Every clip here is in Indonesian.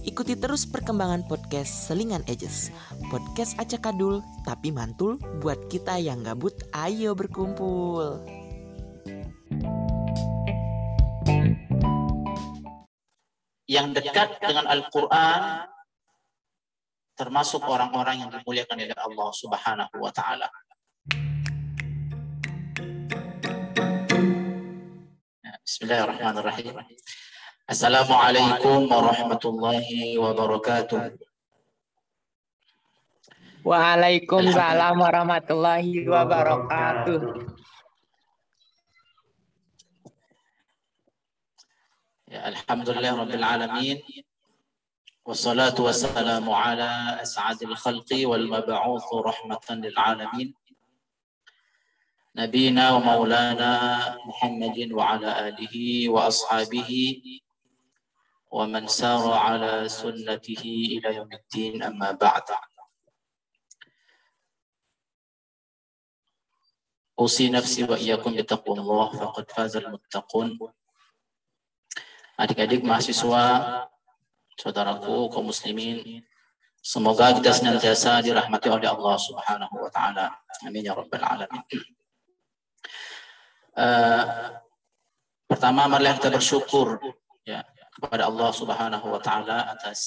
Ikuti terus perkembangan podcast Selingan Edges. Podcast acak kadul tapi mantul buat kita yang gabut ayo berkumpul. Yang dekat dengan Al-Quran termasuk orang-orang yang dimuliakan oleh Allah Subhanahu wa taala. Bismillahirrahmanirrahim. Assalamualaikum warahmatullahi wabarakatuh. Waalaikumsalam warahmatullahi wabarakatuh. Ya, Alhamdulillah Rabbil Alamin. Wassalatu wassalamu ala as'adil khalqi wal mab'uth rahmatan lil alamin. نبينا ومولانا محمد وعلى آله وأصحابه ومن سار على سنته إلى يوم الدين أما بعد أوصي نفسي وإياكم بتقوى الله فقد فاز المتقون Adik-adik mahasiswa, saudaraku kaum muslimin, semoga kita senantiasa dirahmati oleh Allah Subhanahu wa taala. Amin ya rabbal alamin. Uh, pertama marilah kita bersyukur ya kepada Allah Subhanahu wa taala atas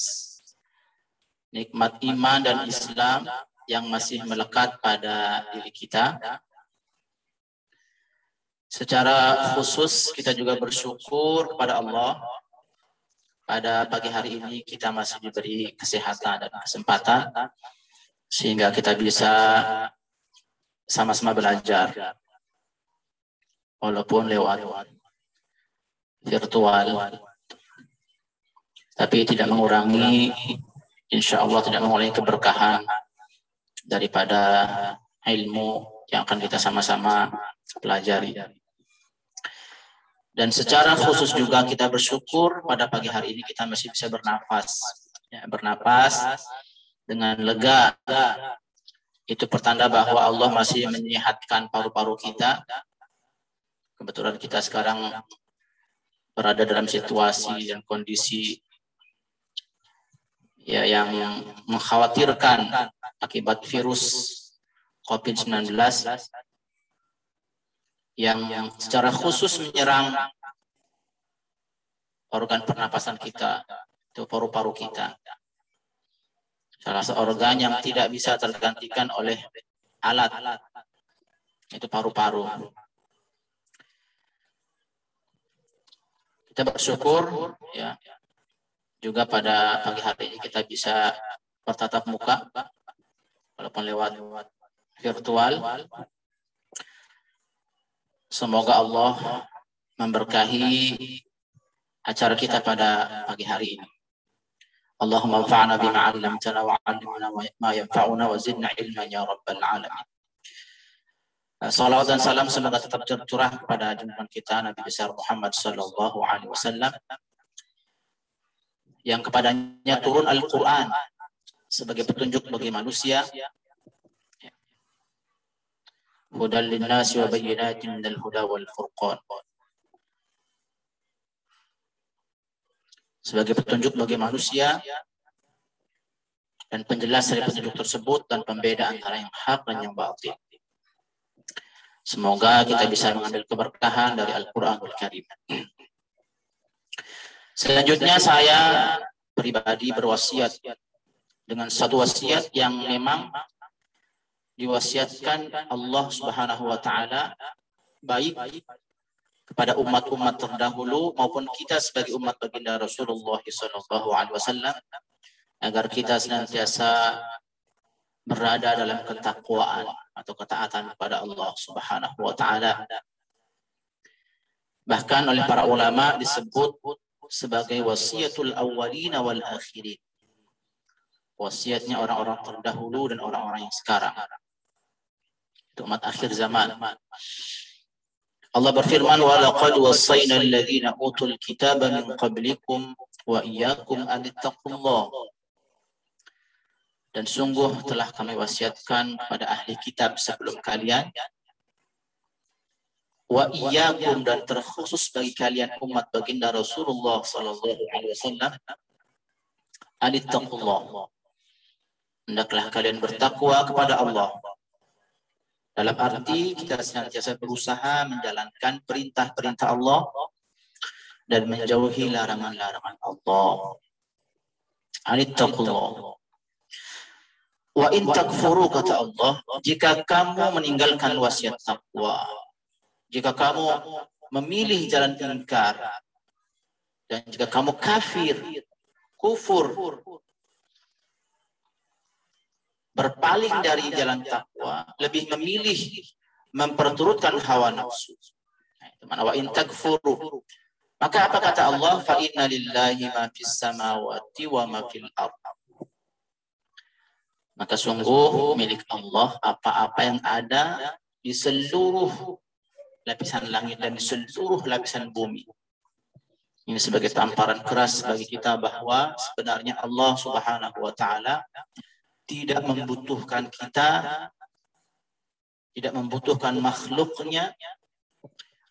nikmat iman dan Islam yang masih melekat pada diri kita. Secara khusus kita juga bersyukur kepada Allah. Pada pagi hari ini kita masih diberi kesehatan dan kesempatan sehingga kita bisa sama-sama belajar. Walaupun lewat virtual tapi tidak mengurangi insya Allah tidak mengurangi keberkahan daripada ilmu yang akan kita sama-sama pelajari. Dan secara khusus juga kita bersyukur pada pagi hari ini kita masih bisa bernafas. Ya, bernapas dengan lega. Itu pertanda bahwa Allah masih menyehatkan paru-paru kita. Kebetulan kita sekarang berada dalam situasi dan kondisi ya yang mengkhawatirkan akibat virus COVID-19 yang, secara khusus menyerang organ pernapasan kita, itu paru-paru kita. Salah satu organ yang tidak bisa tergantikan oleh alat, itu paru-paru. Kita bersyukur ya juga pada pagi hari ini kita bisa bertatap muka walaupun lewat virtual. Semoga Allah memberkahi acara kita pada pagi hari ini. Allahumma anfa'na bima 'allamtana wa 'allimna ma yanfa'una wa zidna ilman ya rabbal alamin. Salawat dan salam semoga tetap tercurah kepada junjungan kita Nabi besar Muhammad Sallallahu Alaihi Wasallam yang kepadanya turun Al-Quran sebagai petunjuk bagi manusia hudal linnasi wa minal huda furqan sebagai petunjuk bagi manusia dan penjelas dari petunjuk tersebut dan pembeda antara yang hak dan yang batil. Semoga kita bisa mengambil keberkahan dari Al-Quranul Karim. Selanjutnya saya pribadi berwasiat dengan satu wasiat yang memang diwasiatkan Allah Subhanahu wa taala baik kepada umat-umat terdahulu maupun kita sebagai umat baginda Rasulullah sallallahu alaihi wasallam agar kita senantiasa berada dalam ketakwaan atau ketaatan kepada Allah Subhanahu wa taala. Bahkan oleh para ulama disebut sebagai wasiatul awwalina wal akhirin. Wasiatnya orang-orang terdahulu dan orang-orang yang sekarang. Itu umat akhir zaman. Allah berfirman wassayna alladhina utul kitaba min qablikum wa iyyakum an taqullaha dan sungguh telah kami wasiatkan pada ahli kitab sebelum kalian wa iyyakum dan terkhusus bagi kalian umat baginda Rasulullah sallallahu alaihi wasallam Anittaqullah. Hendaklah kalian bertakwa kepada Allah. Dalam arti kita senantiasa berusaha menjalankan perintah-perintah Allah dan menjauhi larangan-larangan Allah. Anittaqullah. Wa in takfuru kata Allah, jika kamu meninggalkan wasiat takwa, jika kamu memilih jalan ingkar, dan jika kamu kafir, kufur, berpaling dari jalan takwa, lebih memilih memperturutkan hawa nafsu. Nah, mana wa in takfuru. Maka apa kata Allah? Fa inna lillahi ma fis samawati wa ma fil ardh. Maka sungguh milik Allah apa-apa yang ada di seluruh lapisan langit dan seluruh lapisan bumi. Ini sebagai tamparan keras bagi kita bahwa sebenarnya Allah Subhanahu wa taala tidak membutuhkan kita tidak membutuhkan makhluknya.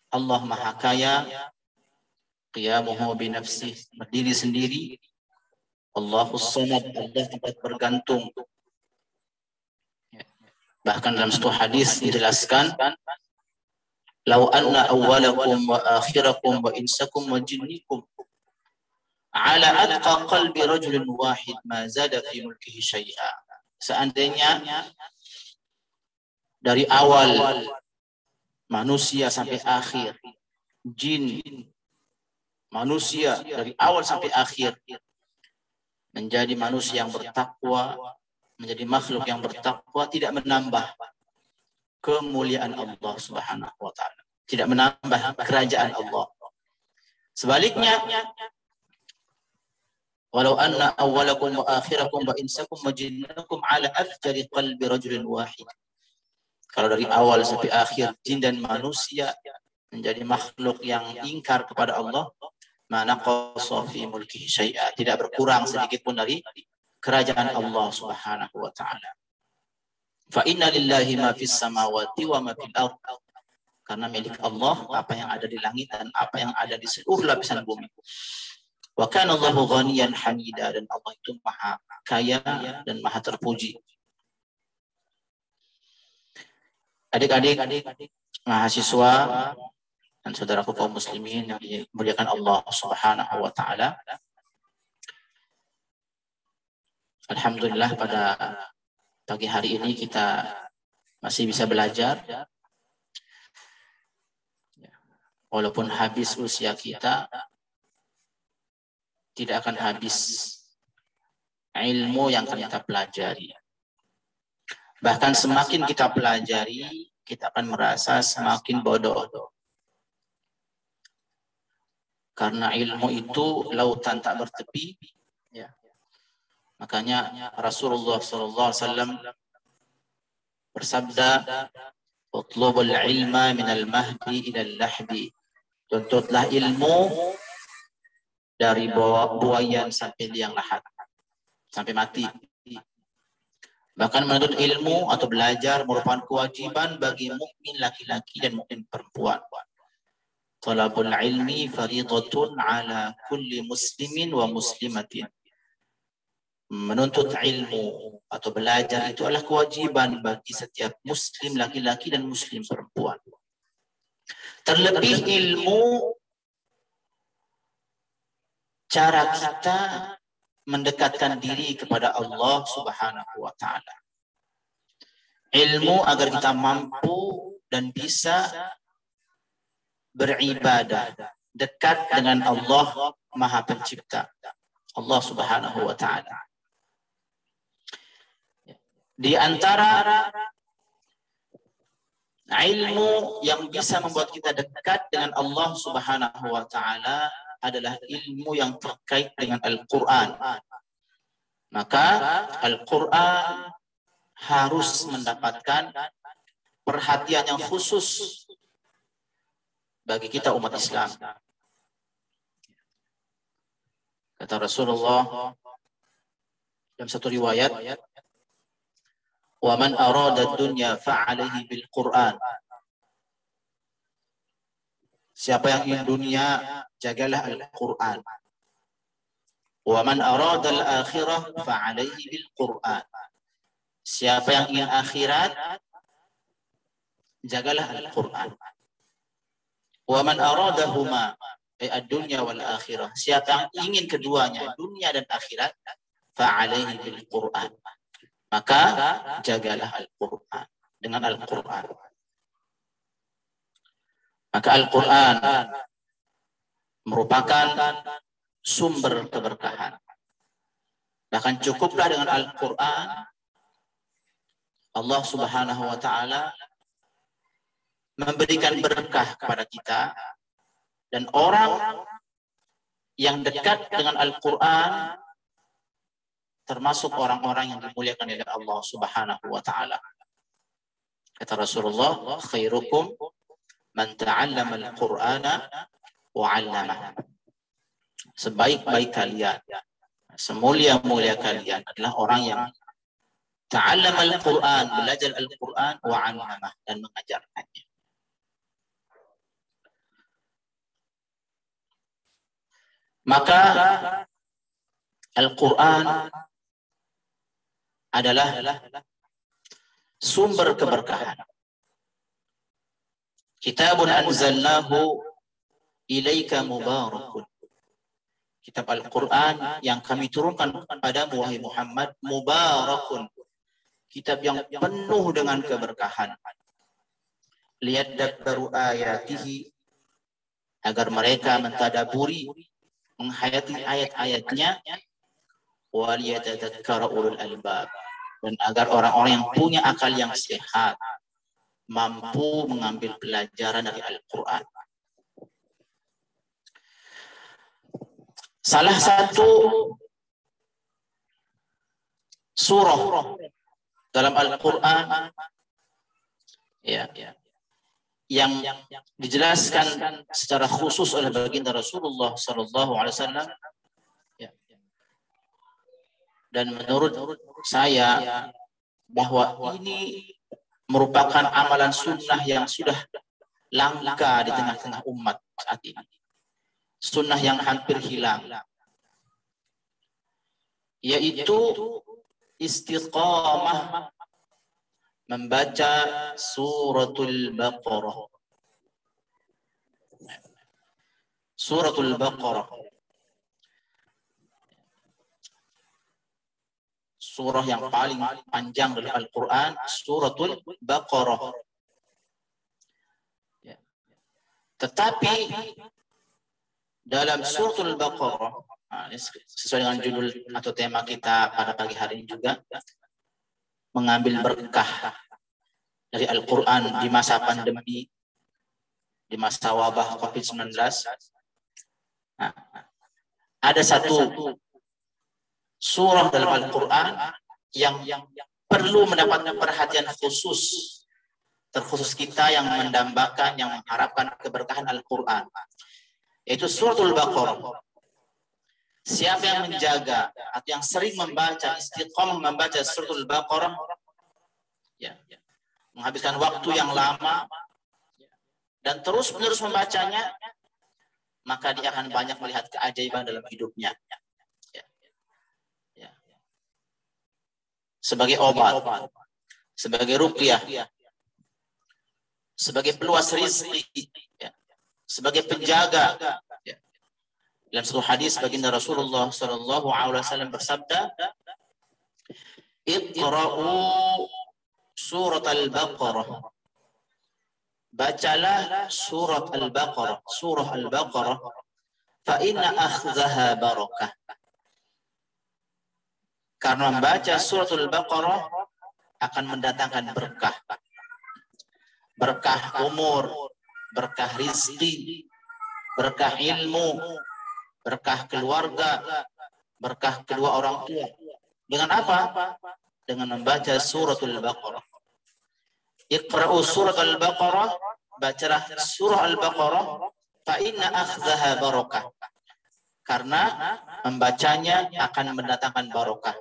Allah Maha Kaya qiyamuhu bi nafsih berdiri sendiri. Allahus Samad Allah tempat bergantung. Bahkan dalam satu hadis dijelaskan, "Lau anna awwalakum wa akhirakum wa insakum wa jinnikum ala atqa qalbi rajulin wahid ma zada fi mulkihi syai'a." Seandainya dari awal manusia sampai akhir, jin, manusia dari awal sampai akhir menjadi manusia yang bertakwa, menjadi makhluk yang bertakwa tidak menambah kemuliaan Allah Subhanahu wa taala. Tidak menambah kerajaan Allah. Sebaliknya walau anna awwalakum wa akhirakum wa insakum wa jinnakum ala afjari qalbi rajulin wahid. Kalau dari awal sampai akhir jin dan manusia menjadi makhluk yang ingkar kepada Allah, mana qasa fi mulkihi syai'a, tidak berkurang sedikit pun dari kerajaan Allah Subhanahu wa taala. Fa inna lillahi ma fis samawati wa ma fil ard. Karena milik Allah apa yang ada di langit dan apa yang ada di seluruh lapisan bumi. Wa kana Allahu ghaniyan hamida dan Allah itu maha kaya dan maha terpuji. Adik-adik, mahasiswa dan saudaraku kaum muslimin yang dimuliakan Allah Subhanahu wa taala. Alhamdulillah pada pagi hari ini kita masih bisa belajar. Walaupun habis usia kita, tidak akan habis ilmu yang akan kita pelajari. Bahkan semakin kita pelajari, kita akan merasa semakin bodoh. Karena ilmu itu lautan tak bertepi, Makanya Rasulullah sallallahu alaihi wasallam bersabda, "Utlubul ilma minal mahdi ilal lahdi." Tuntutlah ilmu dari buayan sampai liang lahat. Sampai mati. Bahkan menuntut ilmu atau belajar merupakan kewajiban bagi mukmin laki-laki dan mukmin perempuan. Talabul ilmi faridatun ala kulli muslimin wa muslimatin menuntut ilmu atau belajar itu adalah kewajiban bagi setiap muslim laki-laki dan muslim perempuan. Terlebih ilmu cara kita mendekatkan diri kepada Allah Subhanahu wa taala. Ilmu agar kita mampu dan bisa beribadah dekat dengan Allah Maha Pencipta. Allah Subhanahu wa taala. Di antara ilmu yang bisa membuat kita dekat dengan Allah Subhanahu wa taala adalah ilmu yang terkait dengan Al-Qur'an. Maka Al-Qur'an harus mendapatkan perhatian yang khusus bagi kita umat Islam. Kata Rasulullah dalam satu riwayat, wa man arada dunya fa'alaihi bil Qur'an. Siapa yang ingin dunia, jagalah Al-Quran. Wa man arada al-akhirah fa'alaihi bil Qur'an. Siapa yang ingin akhirat, jagalah Al-Qur'an. Wa man aradahuma ay ad-dunya wal akhirah. Siapa yang ingin keduanya, dunia dan akhirat, fa'alaihi bil Qur'an. Maka jagalah Al-Qur'an dengan Al-Qur'an. Maka Al-Quran merupakan sumber keberkahan. Bahkan cukuplah dengan Al-Quran, Allah subhanahu wa ta'ala memberikan berkah kepada kita dan orang yang dekat dengan Al-Quran termasuk orang-orang yang dimuliakan oleh Allah subhanahu wa ta'ala. Kata Rasulullah, khairukum man ta'allama al-Qur'ana wa 'allama. Sebaik-baik kalian, semulia-mulia kalian adalah orang yang ta'allama al-Qur'an, belajar Al-Qur'an wa dan mengajarkannya. Maka Al-Quran adalah sumber keberkahan. Kitabun anzalnahu ilaika mubarakun. Kitab Al-Quran yang kami turunkan kepada wahai Muhammad mubarakun. Kitab yang penuh dengan keberkahan. Lihat baru ayatihi agar mereka mentadaburi menghayati ayat-ayatnya wal yatadzakkara ulul albab dan agar orang-orang yang punya akal yang sehat mampu mengambil pelajaran dari Al-Quran. Salah satu surah dalam Al-Quran ya, yang dijelaskan secara khusus oleh baginda Rasulullah Sallallahu Alaihi Wasallam ya. dan menurut saya bahwa ini merupakan amalan sunnah yang sudah langka di tengah-tengah umat saat ini. Sunnah yang hampir hilang. Yaitu istiqamah membaca suratul Baqarah. Suratul Baqarah. Surah yang paling panjang dari Al-Quran, suratul Baqarah. Ya. Tetapi dalam suratul Baqarah, nah, sesuai dengan judul atau tema kita pada pagi hari ini juga, mengambil berkah dari Al-Quran di masa pandemi, di masa wabah COVID-19. Nah, ada satu surah dalam Al-Quran yang perlu mendapatkan perhatian khusus terkhusus kita yang mendambakan, yang mengharapkan keberkahan Al-Quran. Yaitu suratul Baqarah. Siapa yang menjaga atau yang sering membaca, istiqomah membaca suratul Baqarah, ya, menghabiskan waktu yang lama, dan terus-menerus membacanya, maka dia akan banyak melihat keajaiban dalam hidupnya. Sebagai obat, sebagai rupiah, sebagai peluas rizki, ya, sebagai penjaga. Ya. Dalam satu hadis baginda Rasulullah Sallallahu Alaihi Wasallam bersabda, "Iqra'u surat al-Baqarah." Bacalah surat al-Baqarah, surah al-Baqarah, fa inna akhzaha barakah. Karena membaca suratul Baqarah akan mendatangkan berkah. Berkah umur, berkah rizki, berkah ilmu, berkah keluarga, berkah kedua orang tua. Dengan apa? Dengan membaca suratul Baqarah. Iqra'u surat al-Baqarah, bacalah surah al-Baqarah, fa inna akhdaha barakah karena membacanya akan mendatangkan barokah.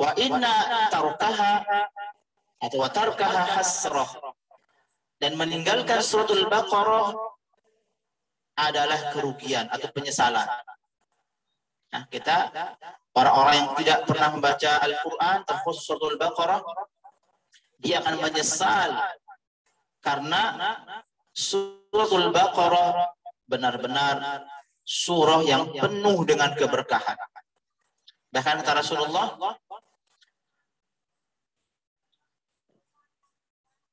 Wa inna tarukaha atau watarkaha hasrah dan meninggalkan suratul Baqarah adalah kerugian atau penyesalan. Nah, kita para orang yang tidak pernah membaca Al-Quran, terkhusus surat Al-Baqarah, dia akan menyesal karena surat Al-Baqarah benar-benar surah yang penuh dengan keberkahan. Bahkan kata Rasulullah,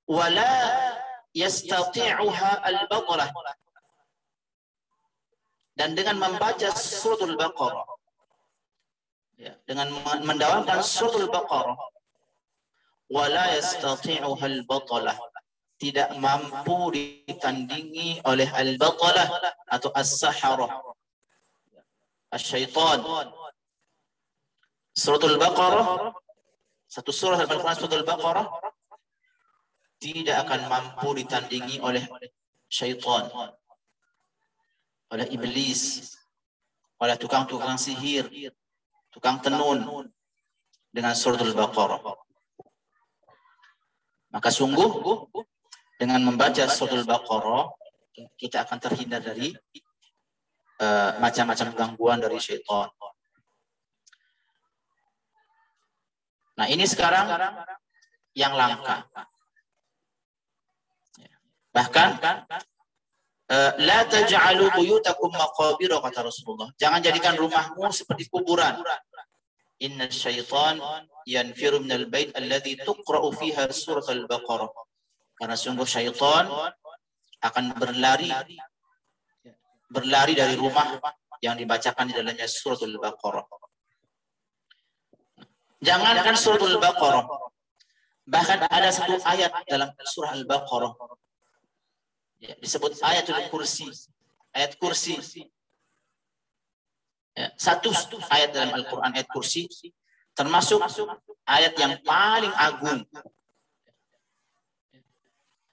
wala yastati'uha al-baqarah dan dengan membaca suratul baqarah ya, dengan mendawamkan suratul baqarah wala yastati'uha al-batalah tidak mampu ditandingi oleh al-batalah atau as-saharah as-syaitan. Suratul baqarah satu surah Al-Quran suratul baqarah tidak akan mampu ditandingi oleh syaitan oleh iblis, oleh tukang-tukang sihir, tukang tenun dengan surat Al-Baqarah. Maka sungguh dengan membaca surat Al-Baqarah kita akan terhindar dari uh, macam-macam gangguan dari syaitan. Nah ini sekarang yang langka. Bahkan Eh, la taj'alu buyutakum maqabir kata Rasulullah. Jangan jadikan rumahmu seperti kuburan. Inna syaitan yanfiru minal bait alladhi tuqra'u fiha surat al-Baqarah. Karena sungguh syaitan akan berlari berlari dari rumah yang dibacakan di dalamnya surat al-Baqarah. Jangankan surat al-Baqarah. Bahkan ada satu ayat dalam surah al-Baqarah ya, disebut ayatul kursi ayat kursi ya, satu ayat dalam Al-Quran ayat kursi termasuk ayat yang paling agung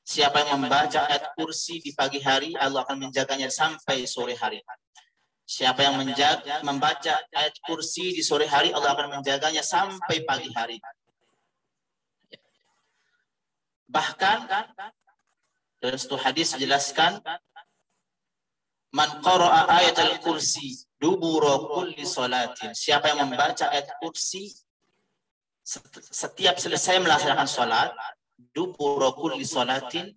Siapa yang membaca ayat kursi di pagi hari, Allah akan menjaganya sampai sore hari. Siapa yang menjaga, membaca ayat kursi di sore hari, Allah akan menjaganya sampai pagi hari. Bahkan dalam satu hadis dijelaskan Man qara'a ayat al-kursi dubura kulli salatin. Siapa yang membaca ayat kursi setiap selesai melaksanakan salat dubura kulli salatin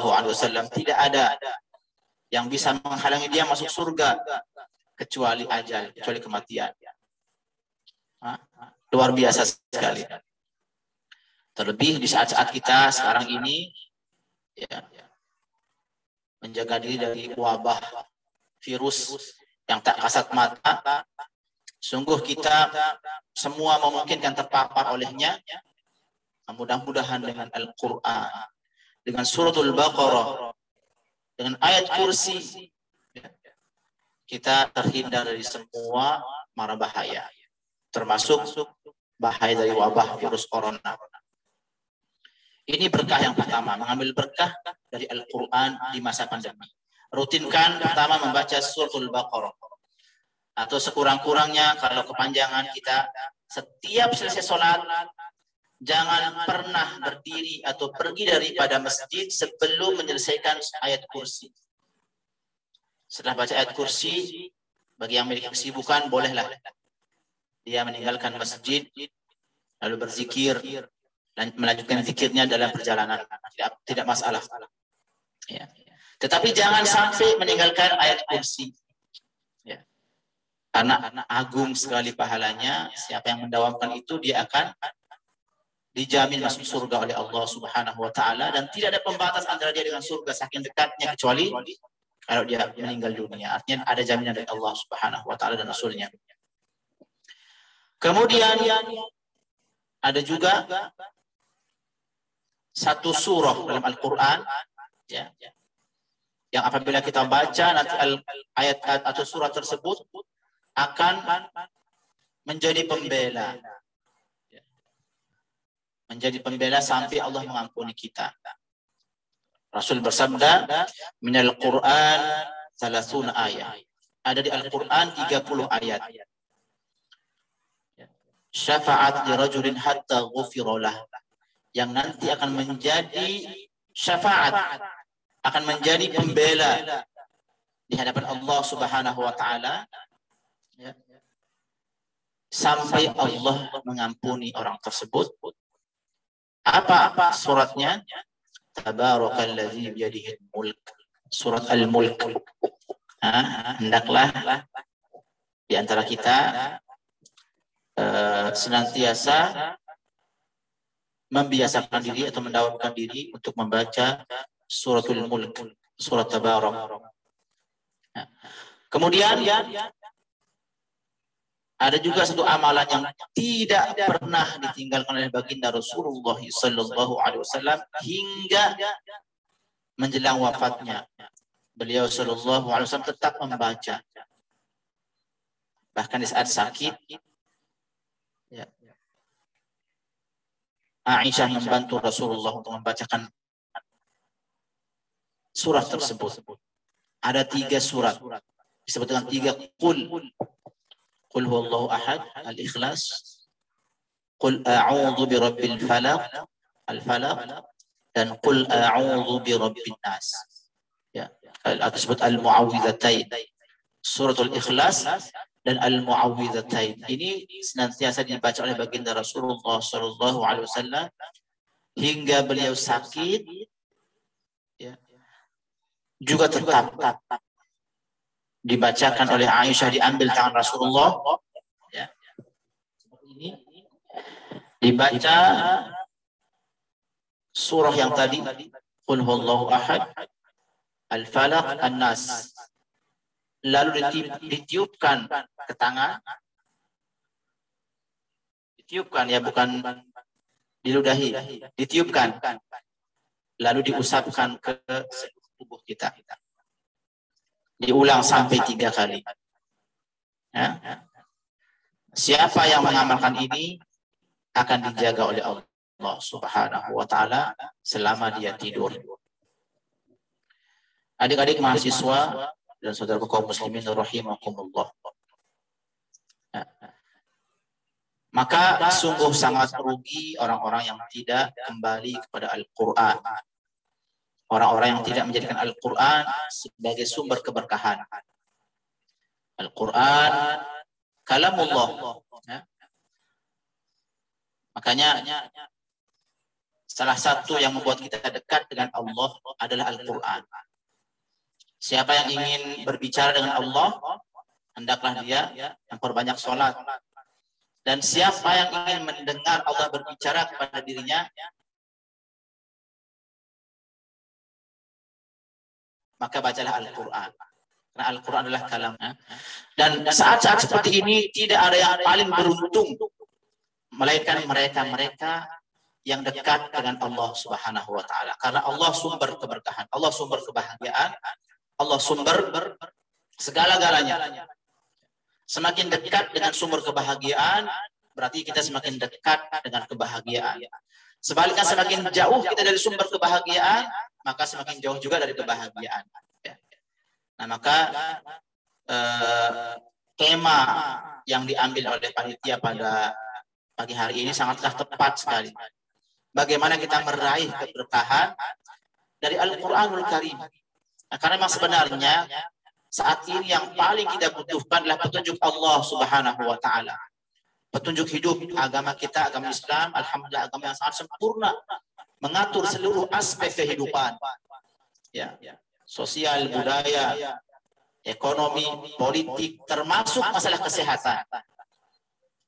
wasallam tidak ada yang bisa menghalangi dia masuk surga kecuali ajal, kecuali kematian. Luar biasa sekali. Terlebih di saat-saat kita sekarang ini ya, menjaga diri dari wabah virus yang tak kasat mata. Sungguh kita semua memungkinkan terpapar olehnya. Mudah-mudahan dengan Al-Quran, dengan suratul Baqarah, dengan ayat kursi, ya, kita terhindar dari semua mara bahaya termasuk bahaya dari wabah virus corona. Ini berkah yang pertama, mengambil berkah dari Al-Quran di masa pandemi. Rutinkan pertama membaca suratul Baqarah. Atau sekurang-kurangnya kalau kepanjangan kita setiap selesai sholat, jangan pernah berdiri atau pergi daripada masjid sebelum menyelesaikan ayat kursi. Setelah baca ayat kursi, bagi yang memiliki kesibukan, bolehlah dia meninggalkan masjid lalu berzikir dan melanjutkan zikirnya dalam perjalanan. Tidak tidak masalah. Ya. tetapi jangan sampai meninggalkan ayat kursi. Ya. karena agung sekali pahalanya siapa yang mendawamkan itu dia akan dijamin masuk surga oleh Allah Subhanahu wa taala dan tidak ada pembatas antara dia dengan surga saking dekatnya kecuali kalau dia meninggal dunia. Artinya ada jaminan dari Allah Subhanahu wa taala dan rasulnya Kemudian ada juga satu surah dalam Al-Quran ya, yang apabila kita baca nanti ayat atau surah tersebut akan menjadi pembela menjadi pembela sampai Allah mengampuni kita. Rasul bersabda, "Minal Qur'an 30 ayat." Ada di Al-Qur'an 30 ayat syafaat li rajulin hatta ghufirolah yang nanti akan menjadi syafaat akan menjadi pembela di hadapan Allah Subhanahu wa taala ya. sampai Allah mengampuni orang tersebut. Apa-apa suratnya? Tabarakalladzi biyadihi mulk. Surat Al-Mulk. Hendaklah di antara kita uh, senantiasa membiasakan diri atau mendawamkan diri untuk membaca suratul mulk, surat tabarak. Nah, kemudian ada juga satu amalan yang tidak pernah ditinggalkan oleh baginda Rasulullah Sallallahu Alaihi Wasallam hingga menjelang wafatnya. Beliau Sallallahu Alaihi Wasallam tetap membaca. Bahkan di saat sakit, ya, Aisyah membantu Rasulullah untuk membacakan surat tersebut. Ada tiga surat. Disebut dengan tiga kul. Kul huwallahu ahad, al-ikhlas. Kul a'udhu bi rabbil falaq, al-falaq. Dan kul a'udhu bi rabbin nas. Ya. Atau disebut al-mu'awwidhatain. Suratul ikhlas dan al-muawwidzatain. Ini senantiasa dibaca oleh baginda Rasulullah sallallahu alaihi wasallam hingga beliau sakit ya, juga tetap dibacakan oleh Aisyah diambil tangan Rasulullah ya. ini dibaca surah yang tadi Qul huwallahu ahad Al-Falaq An-Nas lalu ditiupkan ke tangan. Ditiupkan ya bukan diludahi. Ditiupkan. Lalu diusapkan ke seluruh tubuh kita. Diulang sampai tiga kali. Ya. siapa yang mengamalkan ini akan dijaga oleh Allah subhanahu wa ta'ala selama dia tidur. Adik-adik mahasiswa dan saudara kaum muslimin rahimakumullah. Maka sungguh sangat rugi orang-orang yang tidak kembali kepada Al-Quran. Orang-orang yang tidak menjadikan Al-Quran sebagai sumber keberkahan. Al-Quran, kalamullah. Ya. Makanya salah satu yang membuat kita dekat dengan Allah adalah Al-Quran. Siapa yang ingin berbicara dengan Allah, hendaklah dia yang perbanyak sholat. Dan siapa yang ingin mendengar Allah berbicara kepada dirinya, maka bacalah Al-Quran. Karena Al-Quran adalah kalamnya. Dan saat-saat seperti ini tidak ada yang paling beruntung. Melainkan mereka-mereka yang dekat dengan Allah Subhanahu wa taala. Karena Allah sumber keberkahan, Allah sumber kebahagiaan, Allah sumber segala-galanya. Semakin dekat dengan sumber kebahagiaan, berarti kita semakin dekat dengan kebahagiaan. Sebaliknya semakin jauh kita dari sumber kebahagiaan, maka semakin jauh juga dari kebahagiaan. Ya. Nah maka eh, tema yang diambil oleh panitia pada pagi hari ini sangatlah tepat sekali. Bagaimana kita meraih keberkahan dari Al-Quranul Karim. Nah, karena memang sebenarnya saat ini yang paling kita butuhkan adalah petunjuk Allah Subhanahu wa taala. Petunjuk hidup agama kita, agama Islam, alhamdulillah agama yang sangat sempurna mengatur seluruh aspek kehidupan. Ya, sosial, budaya, ekonomi, politik, termasuk masalah kesehatan.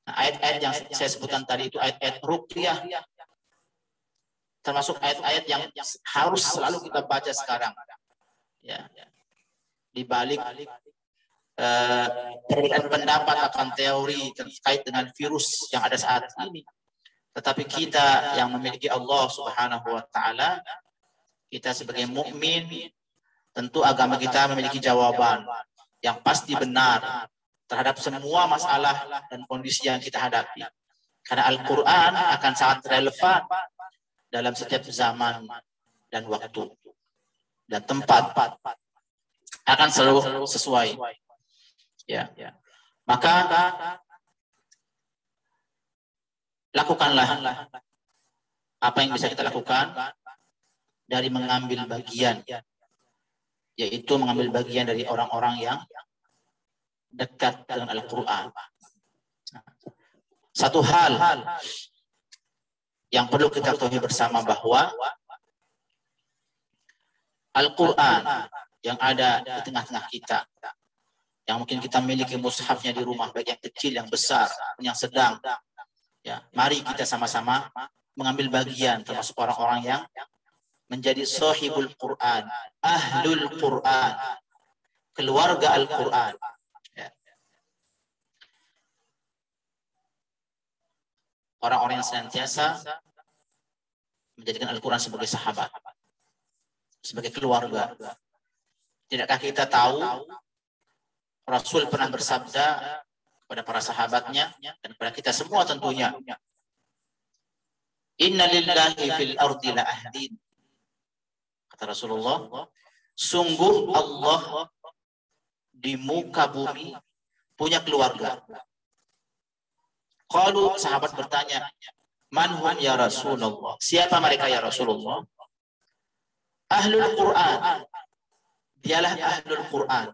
Nah, ayat-ayat yang saya sebutkan tadi itu ayat-ayat ruqyah termasuk ayat-ayat yang harus selalu kita baca sekarang ya. Di balik perbedaan pendapat akan teori terkait dengan virus yang ada saat ini. Tetapi kita yang memiliki Allah Subhanahu wa taala kita sebagai mukmin tentu agama kita memiliki jawaban yang pasti benar terhadap semua masalah dan kondisi yang kita hadapi. Karena Al-Quran akan sangat relevan dalam setiap zaman dan waktu dan tempat akan selalu sesuai. Ya. Maka lakukanlah apa yang bisa kita lakukan dari mengambil bagian yaitu mengambil bagian dari orang-orang yang dekat dengan Al-Quran. Satu hal yang perlu kita ketahui bersama bahwa Al-Quran yang ada di tengah-tengah kita, yang mungkin kita miliki mushafnya di rumah, baik yang kecil, yang besar, yang sedang. Ya, mari kita sama-sama mengambil bagian termasuk orang-orang yang menjadi sahibul Quran, ahlul Quran, keluarga Al-Quran. Ya. Orang-orang yang senantiasa menjadikan Al-Quran sebagai sahabat, sebagai keluarga. Tidakkah kita tahu Rasul pernah bersabda kepada para sahabatnya dan kepada kita semua tentunya. Inna lillahi fil ardi la ahdin Kata Rasulullah, sungguh Allah di muka bumi punya keluarga. Kalau sahabat bertanya, Manhum ya Rasulullah? Siapa mereka ya Rasulullah? Ahlul Quran. Dialah ahlul Quran.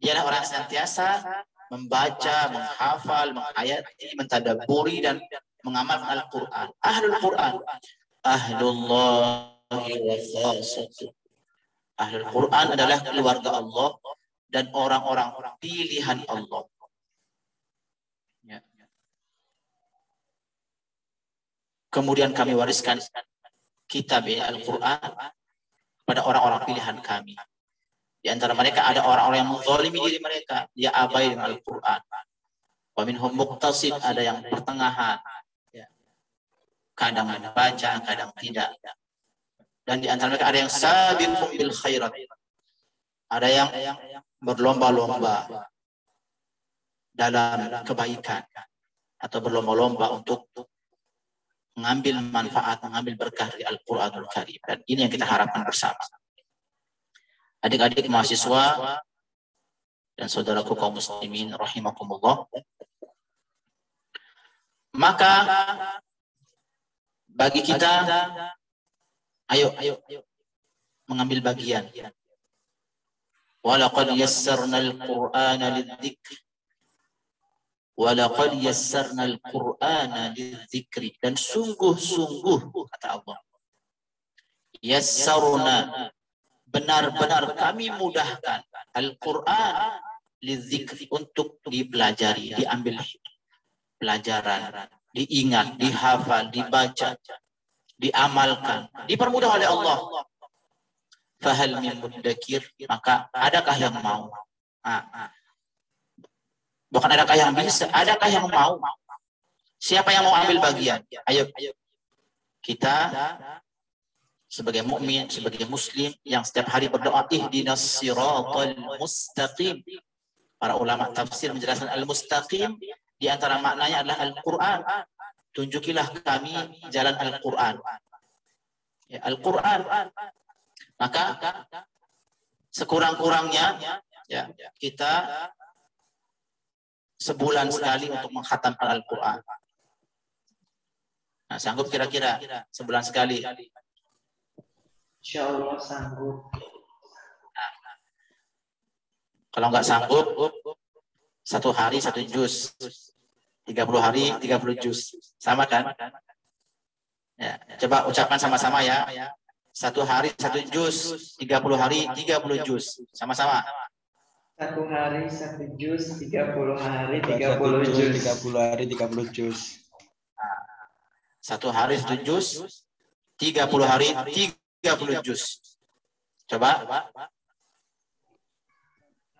Dialah orang senantiasa membaca, menghafal, menghayati, mentadaburi dan mengamalkan Al-Quran. Ahlul Quran. Ahlullah Ahlul Quran adalah keluarga Allah dan orang-orang pilihan Allah. Kemudian kami wariskan kitab Al-Quran pada orang-orang pilihan kami. Di antara mereka ada orang-orang yang menzalimi diri mereka. Dia abai dengan Al-Quran. Wa minhum muqtasid, ada yang pertengahan. Ya. Kadang baca, kadang tidak. Dan di antara mereka ada yang sabiqum bil khairat. Ada yang berlomba-lomba dalam kebaikan atau berlomba-lomba untuk mengambil manfaat, mengambil berkah dari Al-Qur'anul Karim. Dan ini yang kita harapkan bersama. Adik-adik mahasiswa dan saudaraku kaum muslimin rahimakumullah. Maka bagi kita Ayo, ayo. Mengambil bagian. Walaqad yassarna al-Qur'ana lidzikr. Walaqad yassarna al-Qur'ana lidzikri. Dan sungguh-sungguh, kata Allah. Yassarna. Benar-benar kami mudahkan Al-Quran lidzikri untuk dipelajari, diambil pelajaran, diingat, dihafal, dibaca, diamalkan, dipermudah oleh Allah. Fahal min mudakir, maka adakah yang mau? Nah, bukan adakah yang bisa, adakah yang mau? Siapa yang mau ambil bagian? Ayo, kita sebagai mukmin, sebagai muslim yang setiap hari berdoa ihdinas siratal mustaqim. Para ulama tafsir menjelaskan al-mustaqim di antara maknanya adalah Al-Qur'an tunjukilah kami jalan Al-Quran. Ya, Al-Quran. Maka sekurang-kurangnya ya, kita sebulan sekali untuk menghatamkan Al-Quran. Nah, sanggup kira-kira sebulan sekali? Insya Allah sanggup. Nah, kalau nggak sanggup, satu hari satu juz. 30 hari 30 juz. Sama kan? Ya, coba ucapkan sama-sama ya. Satu hari satu juz, 30 hari 30 juz. Sama-sama. Satu hari satu juz, 30 hari 30 juz. 30 hari 30 juz. Satu hari satu juz, 30 hari 30 juz. Coba.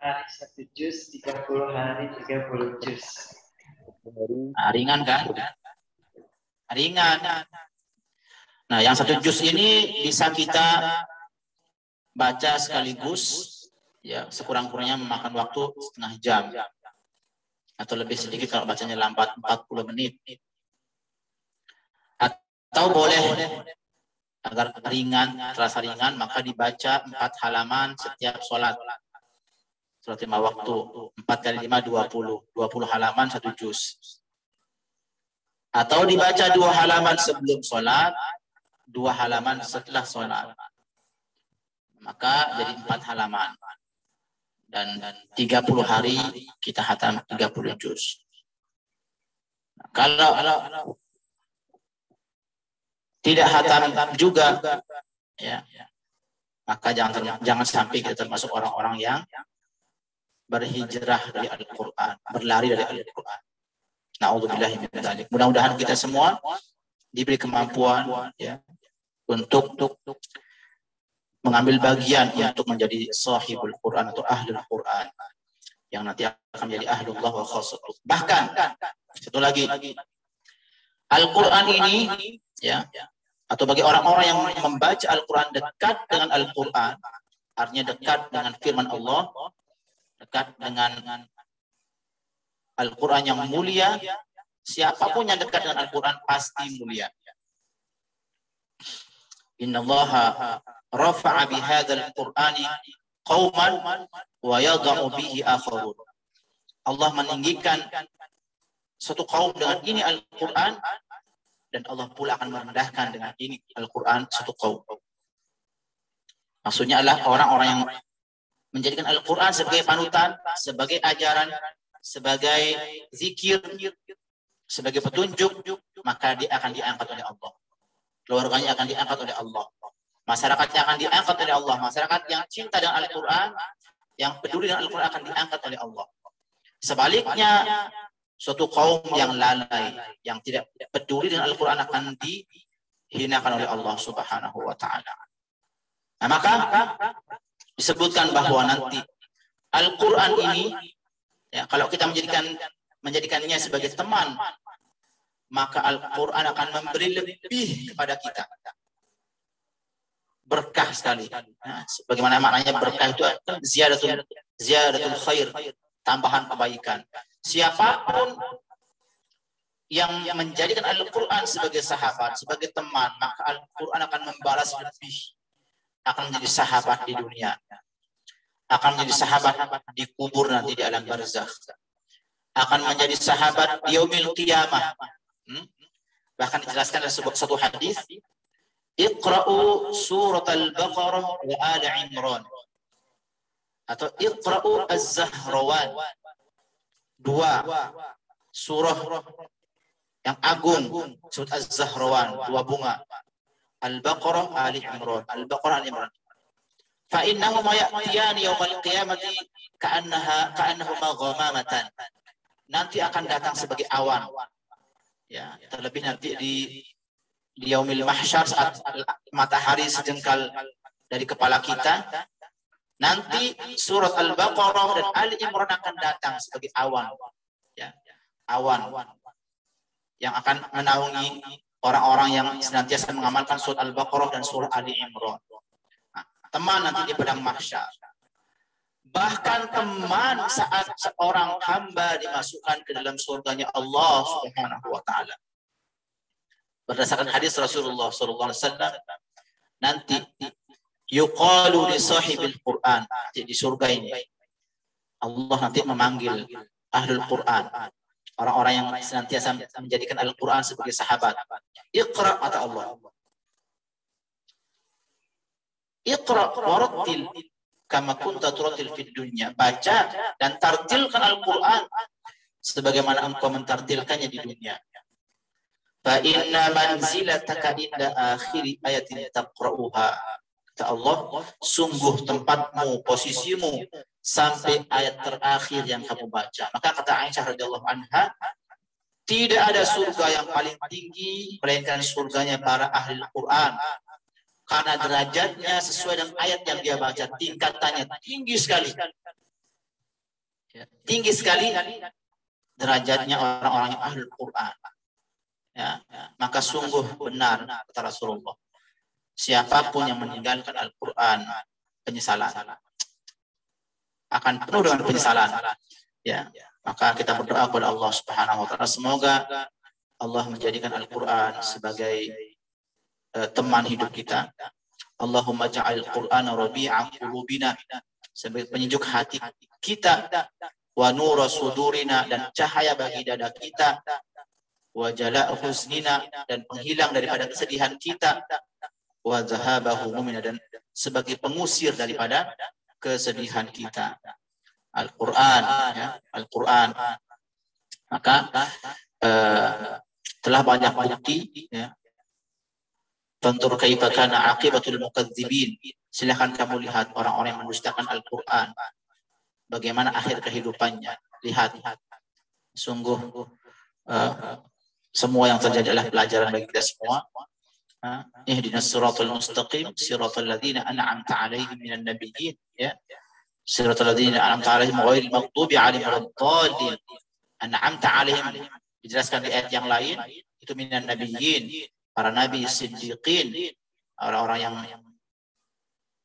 Hari satu juz, 30 hari 30 juz. Nah, ringan kan? Ringan. Nah, yang satu juz ini bisa kita baca sekaligus ya sekurang-kurangnya memakan waktu setengah jam atau lebih sedikit kalau bacanya lambat 40 menit atau boleh agar ringan terasa ringan maka dibaca empat halaman setiap sholat Surat lima waktu. empat kali lima dua puluh dua puluh halaman satu juz. Atau dibaca dua halaman sebelum sholat, dua halaman setelah sholat. Maka jadi empat halaman. Dan 30 hari kita hatam 30 juz. Kalau tidak hatam juga, ya, maka jangan jangan sampai kita termasuk orang-orang yang berhijrah dari Al-Quran, berlari dari Al-Quran. Mudah-mudahan kita semua diberi kemampuan ya untuk mengambil bagian untuk menjadi sahibul Quran atau ahlul Quran yang nanti akan menjadi ahlullah wa khasatullah. Bahkan satu lagi Al-Quran ini ya atau bagi orang-orang yang membaca Al-Quran dekat dengan Al-Quran artinya dekat dengan firman Allah dekat dengan Al-Quran yang mulia, siapa pun yang dekat dengan Al-Quran pasti mulia. Inna Allah rafa'a bihadal Qur'ani qawman wa yada'u bihi akharun. Allah meninggikan satu kaum dengan ini Al-Quran dan Allah pula akan merendahkan dengan ini Al-Quran satu kaum. Maksudnya adalah orang-orang yang menjadikan Al-Quran sebagai panutan, sebagai ajaran, sebagai zikir, sebagai petunjuk, maka dia akan diangkat oleh Allah. Keluarganya akan diangkat oleh Allah. Masyarakatnya akan diangkat oleh Allah. Masyarakat yang cinta dengan Al-Quran, yang peduli dengan Al-Quran akan diangkat oleh Allah. Sebaliknya, suatu kaum yang lalai, yang tidak peduli dengan Al-Quran akan dihinakan oleh Allah Subhanahu wa Ta'ala. Nah, maka disebutkan bahwa nanti Al-Quran ini, ya, kalau kita menjadikan menjadikannya sebagai teman, maka Al-Quran akan memberi lebih kepada kita. Berkah sekali. Nah, bagaimana maknanya berkah itu ziyadatul, ziyadatul khair, tambahan kebaikan. Siapa pun yang menjadikan Al-Quran sebagai sahabat, sebagai teman, maka Al-Quran akan membalas lebih akan menjadi sahabat di dunia. Akan menjadi sahabat di kubur nanti di alam barzakh. Akan menjadi sahabat di yaumil qiyamah. Hmm? Bahkan dijelaskan dalam sebuah satu hadis, Iqra'u surat al-Baqarah wa Ali Imran. Atau Iqra'u az-Zahrawan. Dua surah yang agung, surat az-Zahrawan, dua bunga. Al-Baqarah Ali Imran. Al-Baqarah Ali Imran. Innahuma ya'tiyani yawmal qiyamati ka'annaha ka'annahuma ghamamatan. Nanti akan datang sebagai awan. Ya, terlebih nanti di di yaumil mahsyar saat matahari sejengkal dari kepala kita. Nanti surat Al-Baqarah dan Ali Imran akan datang sebagai awan. Ya, awan yang akan menaungi orang-orang yang senantiasa mengamalkan surat Al-Baqarah dan surah Ali Imran. Nah, teman nanti di padang mahsyar. Bahkan teman saat seorang hamba dimasukkan ke dalam surganya Allah Subhanahu wa taala. Berdasarkan hadis Rasulullah sallallahu alaihi wasallam nanti yuqalu li sahibil Quran di surga ini. Allah nanti memanggil ahlul Quran orang-orang yang senantiasa menjadikan Al-Quran sebagai sahabat. Iqra kata Allah. Iqra warattil kama kunta turattil fid dunya. Baca dan tartilkan Al-Quran sebagaimana engkau mentartilkannya di dunia. Fa inna manzilataka inda akhiri ayatin taqra'uha. Kata Allah, sungguh tempatmu, posisimu sampai ayat terakhir yang kamu baca. Maka kata Aisyah radhiyallahu anha, tidak ada surga yang paling tinggi melainkan surganya para ahli Al-Quran. Karena derajatnya sesuai dengan ayat yang dia baca, tingkatannya tinggi sekali. Tinggi sekali derajatnya orang-orang yang ahli Al-Quran. Ya, maka sungguh benar kata Rasulullah. Siapa pun yang meninggalkan Al-Quran, penyesalan akan penuh dengan penyesalan. Ya, maka kita berdoa kepada Allah Subhanahu wa taala semoga Allah menjadikan Al-Qur'an sebagai uh, teman hidup kita. Allahumma ja'al Qur'ana rabi'a qulubina sebagai penyejuk hati kita wa nura sudurina dan cahaya bagi dada kita wa huznina dan penghilang daripada kesedihan kita wa zahabahu dan sebagai pengusir daripada kesedihan kita. Al-Qur'an ya, Al-Qur'an. Maka uh, telah banyak bukti ya. Tantur kaifa kana aqibatul mukadzibin. Silakan kamu lihat orang-orang yang mendustakan Al-Qur'an. Bagaimana akhir kehidupannya. Lihat. Sungguh uh, semua yang terjadi adalah pelajaran bagi kita semua. Ihdinas siratal mustaqim siratal ladzina an'amta 'alaihim minan nabiyyin ya. Siratal ladzina an'amta 'alaihim ghairil maghdubi 'alaihim waladdallin. An'amta 'alaihim dijelaskan di ayat yang lain itu minan nabiyyin, para nabi siddiqin, orang-orang yang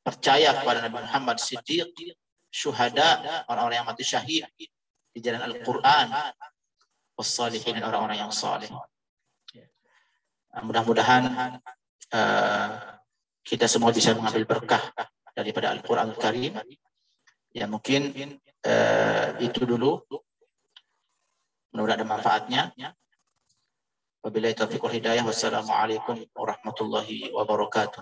percaya kepada Nabi Muhammad Siddiq, syuhada, orang-orang yang mati syahid di jalan Al-Qur'an, wassalihin dan orang-orang yang saleh. Nah, mudah-mudahan uh, kita semua bisa mengambil berkah daripada Al-Quran Al-Karim. Ya mungkin uh, itu dulu. Mudah-mudahan ada manfaatnya. Wabillahi taufiq wal hidayah. Wassalamualaikum warahmatullahi wabarakatuh.